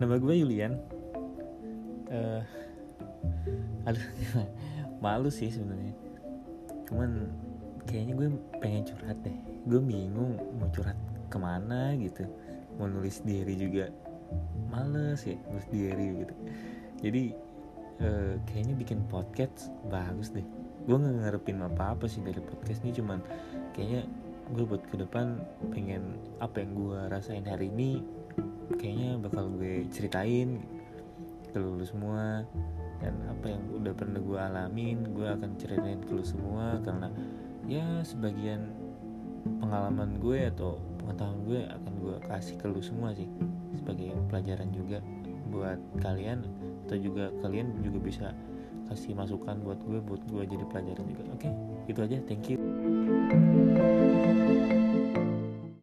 nama gue Yulian. Uh, aduh malu sih sebenarnya. Cuman kayaknya gue pengen curhat deh. Gue bingung mau curhat ke mana gitu. Mau nulis diri juga males ya nulis diri gitu. Jadi uh, kayaknya bikin podcast bagus deh. Gue nggak ngarepin apa apa sih dari podcast ini cuman kayaknya gue buat ke depan pengen apa yang gue rasain hari ini kayaknya bakal gue ceritain ke lu, semua. Dan apa yang udah pernah gue alamin gue akan ceritain ke lu semua. Karena ya sebagian pengalaman gue atau pengetahuan gue akan gue kasih ke lu semua sih. Sebagai pelajaran juga buat kalian atau juga kalian juga bisa kasih masukan buat gue buat gue jadi pelajaran juga. Oke okay, itu aja. Thank you